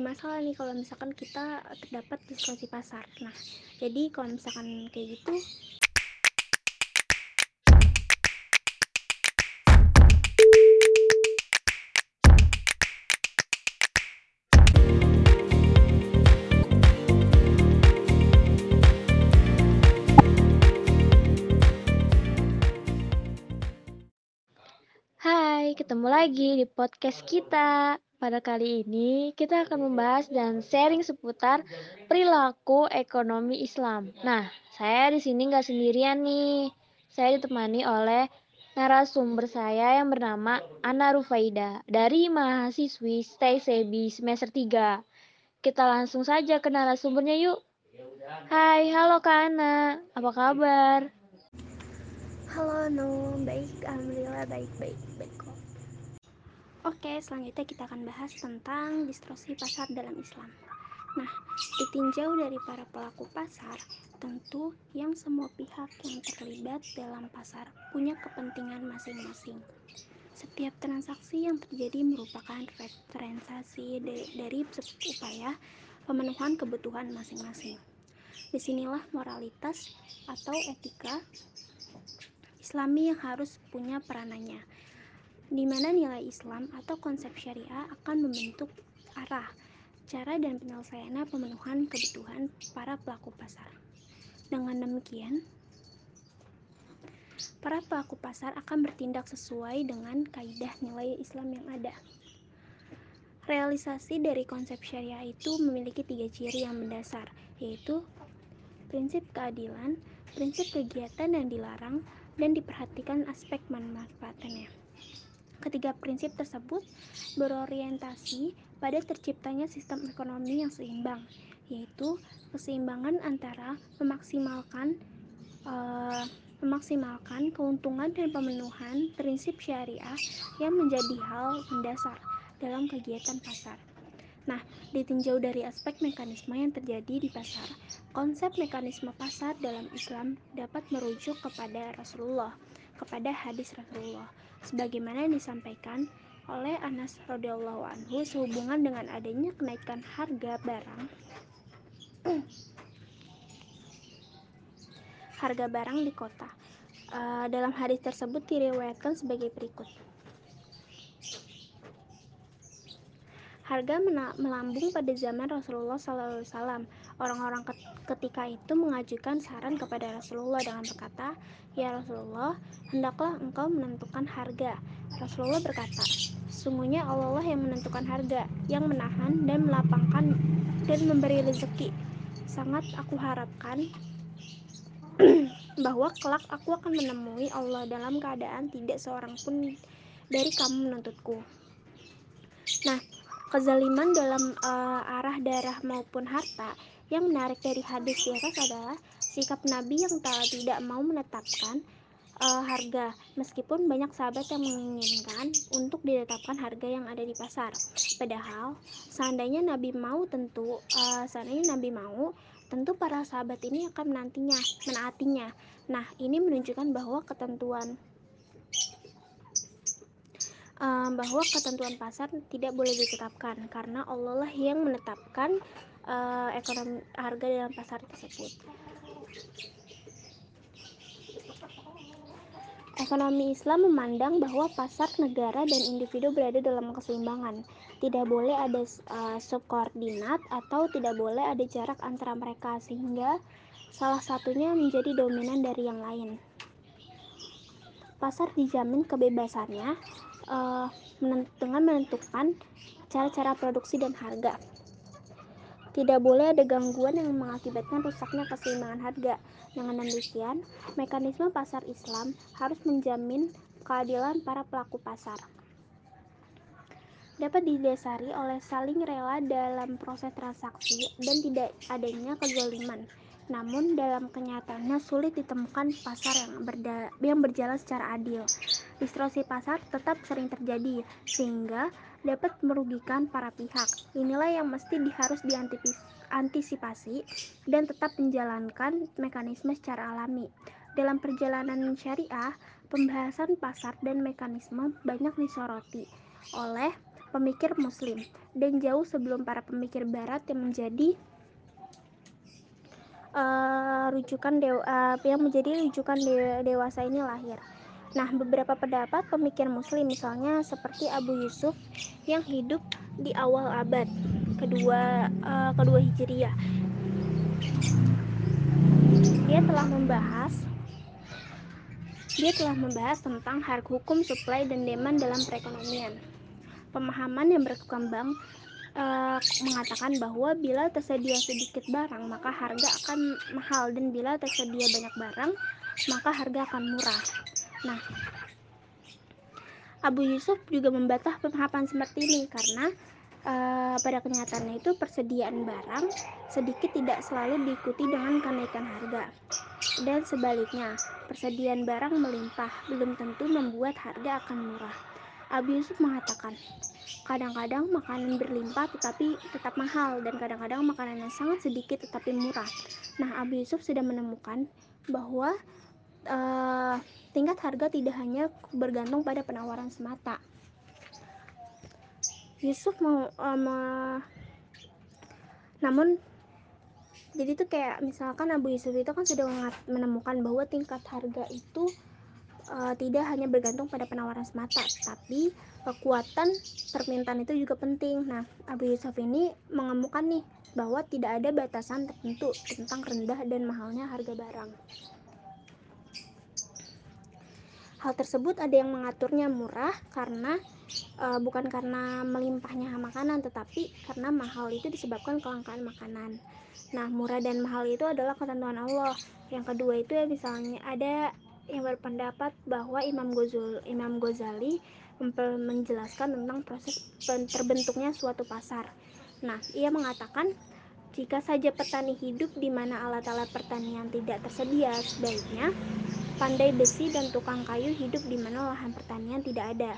masalah nih kalau misalkan kita terdapat distorsi pasar nah jadi kalau misalkan kayak gitu Hai, ketemu lagi di podcast kita. Pada kali ini kita akan membahas dan sharing seputar perilaku ekonomi Islam. Nah, saya di sini nggak sendirian nih. Saya ditemani oleh narasumber saya yang bernama Ana Rufaida dari mahasiswi Stay Sebi semester 3. Kita langsung saja ke narasumbernya yuk. Hai, halo Kak Ana. Apa kabar? Halo No, baik, alhamdulillah baik baik baik. Oke, selanjutnya kita akan bahas tentang distorsi pasar dalam Islam. Nah, ditinjau dari para pelaku pasar, tentu yang semua pihak yang terlibat dalam pasar punya kepentingan masing-masing. Setiap transaksi yang terjadi merupakan representasi dari upaya pemenuhan kebutuhan masing-masing. Di sinilah moralitas atau etika Islami yang harus punya peranannya, di mana nilai Islam atau konsep syariah akan membentuk arah, cara dan penyelesaian pemenuhan kebutuhan para pelaku pasar. Dengan demikian, para pelaku pasar akan bertindak sesuai dengan kaidah nilai Islam yang ada. Realisasi dari konsep syariah itu memiliki tiga ciri yang mendasar, yaitu prinsip keadilan, prinsip kegiatan yang dilarang, dan diperhatikan aspek manfaatannya. Ketiga prinsip tersebut berorientasi pada terciptanya sistem ekonomi yang seimbang, yaitu keseimbangan antara memaksimalkan uh, memaksimalkan keuntungan dan pemenuhan prinsip syariah yang menjadi hal mendasar dalam kegiatan pasar. Nah, ditinjau dari aspek mekanisme yang terjadi di pasar, konsep mekanisme pasar dalam Islam dapat merujuk kepada Rasulullah, kepada hadis Rasulullah, sebagaimana disampaikan oleh Anas radhiyallahu anhu sehubungan dengan adanya kenaikan harga barang harga barang di kota. Uh, dalam hadis tersebut diriwayatkan sebagai berikut. Harga melambung pada zaman Rasulullah SAW. Orang-orang ketika itu mengajukan saran kepada Rasulullah dengan berkata, "Ya Rasulullah, hendaklah engkau menentukan harga." Rasulullah berkata, "Sungguhnya Allah yang menentukan harga, yang menahan dan melapangkan dan memberi rezeki. Sangat aku harapkan bahwa kelak aku akan menemui Allah dalam keadaan tidak seorang pun dari kamu menuntutku." Nah, kezaliman dalam uh, arah darah maupun harta yang menarik dari hadis di atas adalah sikap Nabi yang tidak mau menetapkan uh, harga meskipun banyak sahabat yang menginginkan untuk ditetapkan harga yang ada di pasar. Padahal seandainya Nabi mau tentu uh, seandainya Nabi mau tentu para sahabat ini akan menantinya menaatinya. Nah ini menunjukkan bahwa ketentuan um, bahwa ketentuan pasar tidak boleh ditetapkan karena Allah lah yang menetapkan uh, ekonomi harga dalam pasar tersebut. Ekonomi Islam memandang bahwa pasar, negara, dan individu berada dalam keseimbangan. Tidak boleh ada uh, subkoordinat atau tidak boleh ada jarak antara mereka sehingga salah satunya menjadi dominan dari yang lain. Pasar dijamin kebebasannya uh, dengan menentukan cara-cara produksi dan harga. Tidak boleh ada gangguan yang mengakibatkan rusaknya keseimbangan harga. Dengan demikian, mekanisme pasar Islam harus menjamin keadilan para pelaku pasar. Dapat didasari oleh saling rela dalam proses transaksi dan tidak adanya kezaliman. Namun dalam kenyataannya sulit ditemukan pasar yang, berda yang berjalan secara adil. Distorsi pasar tetap sering terjadi sehingga dapat merugikan para pihak. Inilah yang mesti harus diantisipasi dan tetap menjalankan mekanisme secara alami. Dalam perjalanan syariah, pembahasan pasar dan mekanisme banyak disoroti oleh pemikir muslim dan jauh sebelum para pemikir barat yang menjadi uh, rujukan dewa, uh, yang menjadi rujukan de dewasa ini lahir. Nah, beberapa pendapat pemikir muslim misalnya seperti Abu Yusuf yang hidup di awal abad kedua uh, kedua Hijriah. Dia telah membahas dia telah membahas tentang harga hukum supply dan demand dalam perekonomian. Pemahaman yang berkembang uh, mengatakan bahwa bila tersedia sedikit barang maka harga akan mahal dan bila tersedia banyak barang maka harga akan murah. Nah, Abu Yusuf juga membantah pemahaman seperti ini karena uh, pada kenyataannya itu persediaan barang sedikit tidak selalu diikuti dengan kenaikan harga. Dan sebaliknya, persediaan barang melimpah belum tentu membuat harga akan murah. Abu Yusuf mengatakan, kadang-kadang makanan berlimpah tetapi tetap mahal dan kadang-kadang makanan yang sangat sedikit tetapi murah. Nah, Abu Yusuf sudah menemukan bahwa uh, tingkat harga tidak hanya bergantung pada penawaran semata. Yusuf mau uh, namun jadi itu kayak misalkan Abu Yusuf itu kan sudah menemukan bahwa tingkat harga itu uh, tidak hanya bergantung pada penawaran semata, tapi kekuatan permintaan itu juga penting. Nah, Abu Yusuf ini mengemukan nih bahwa tidak ada batasan tertentu tentang rendah dan mahalnya harga barang. Hal tersebut ada yang mengaturnya murah karena e, bukan karena melimpahnya makanan, tetapi karena mahal itu disebabkan kelangkaan makanan. Nah, murah dan mahal itu adalah ketentuan Allah. Yang kedua itu ya misalnya ada yang berpendapat bahwa Imam Ghazali, Imam Ghazali menjelaskan tentang proses terbentuknya suatu pasar. Nah, ia mengatakan jika saja petani hidup di mana alat-alat pertanian tidak tersedia, sebaiknya pandai besi dan tukang kayu hidup di mana lahan pertanian tidak ada.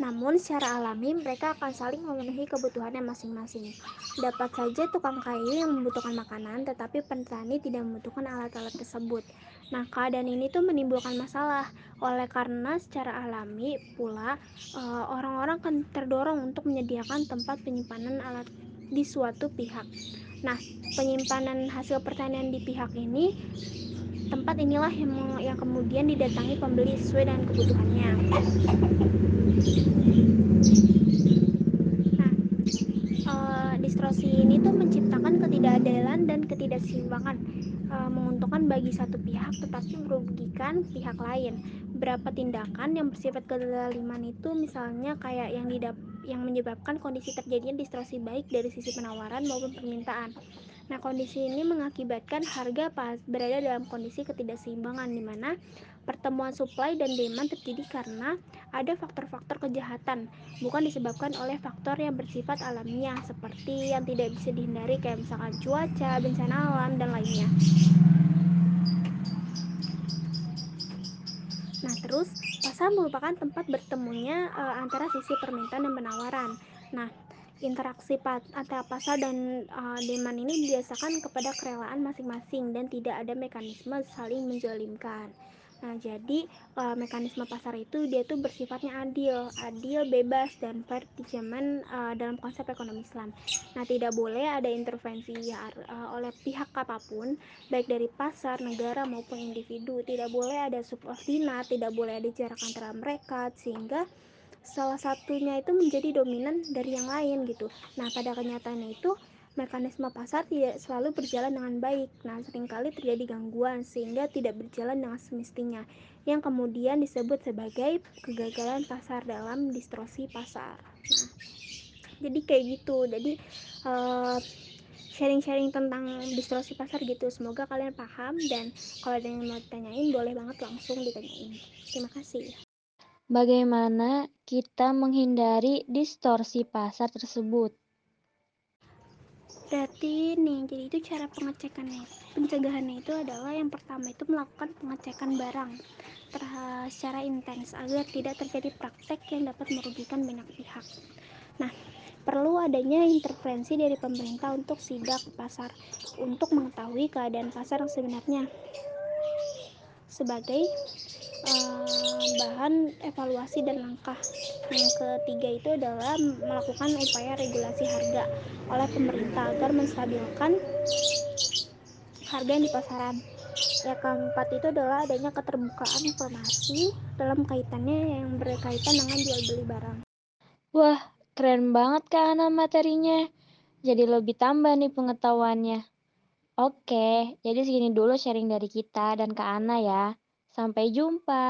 Namun secara alami mereka akan saling memenuhi kebutuhannya masing-masing. Dapat saja tukang kayu yang membutuhkan makanan, tetapi petani tidak membutuhkan alat-alat tersebut. Nah, keadaan ini tuh menimbulkan masalah. Oleh karena secara alami pula eh, orang-orang akan terdorong untuk menyediakan tempat penyimpanan alat di suatu pihak. Nah, penyimpanan hasil pertanian di pihak ini tempat inilah yang, yang kemudian didatangi pembeli sesuai dengan kebutuhannya. Nah, uh, distorsi ini tuh menciptakan ketidakadilan dan ketidakseimbangan, uh, menguntungkan bagi satu pihak tetapi merugikan pihak lain. Beberapa tindakan yang bersifat kezaliman itu misalnya kayak yang didap yang menyebabkan kondisi terjadinya distorsi baik dari sisi penawaran maupun permintaan. Nah, kondisi ini mengakibatkan harga pas berada dalam kondisi ketidakseimbangan di mana pertemuan supply dan demand terjadi karena ada faktor-faktor kejahatan, bukan disebabkan oleh faktor yang bersifat alamiah seperti yang tidak bisa dihindari kayak misalkan cuaca, bencana alam dan lainnya. Nah, terus pasar merupakan tempat bertemunya e, antara sisi permintaan dan penawaran. Nah, interaksi antara pasar dan e, demand ini biasakan kepada kerelaan masing-masing dan tidak ada mekanisme saling menjolimkan. Nah, jadi e, mekanisme pasar itu dia tuh bersifatnya adil, adil, bebas dan fair di zaman e, dalam konsep ekonomi Islam. Nah, tidak boleh ada intervensi ya, e, oleh pihak apa pun, baik dari pasar, negara maupun individu. Tidak boleh ada subordinat, tidak boleh ada jarak antara mereka sehingga salah satunya itu menjadi dominan dari yang lain gitu. Nah, pada kenyataannya itu mekanisme pasar tidak selalu berjalan dengan baik. Nah, sering kali terjadi gangguan sehingga tidak berjalan dengan semestinya, yang kemudian disebut sebagai kegagalan pasar dalam distorsi pasar. Nah, jadi kayak gitu. Jadi uh, sharing-sharing tentang distorsi pasar gitu. Semoga kalian paham dan kalau ada yang mau tanyain boleh banget langsung ditanyain. Terima kasih. Bagaimana kita menghindari distorsi pasar tersebut? Berarti nih, jadi itu cara pengecekannya. Pencegahannya itu adalah yang pertama itu melakukan pengecekan barang secara intens agar tidak terjadi praktek yang dapat merugikan banyak pihak. Nah, perlu adanya intervensi dari pemerintah untuk sidak pasar untuk mengetahui keadaan pasar yang sebenarnya. Sebagai bahan evaluasi dan langkah yang ketiga itu adalah melakukan upaya regulasi harga oleh pemerintah agar menstabilkan harga yang di pasaran ya keempat itu adalah adanya keterbukaan informasi dalam kaitannya yang berkaitan dengan jual beli barang Wah, keren banget Kak Ana materinya. Jadi lebih tambah nih pengetahuannya. Oke, jadi segini dulu sharing dari kita dan Kak Ana ya. Sampai jumpa.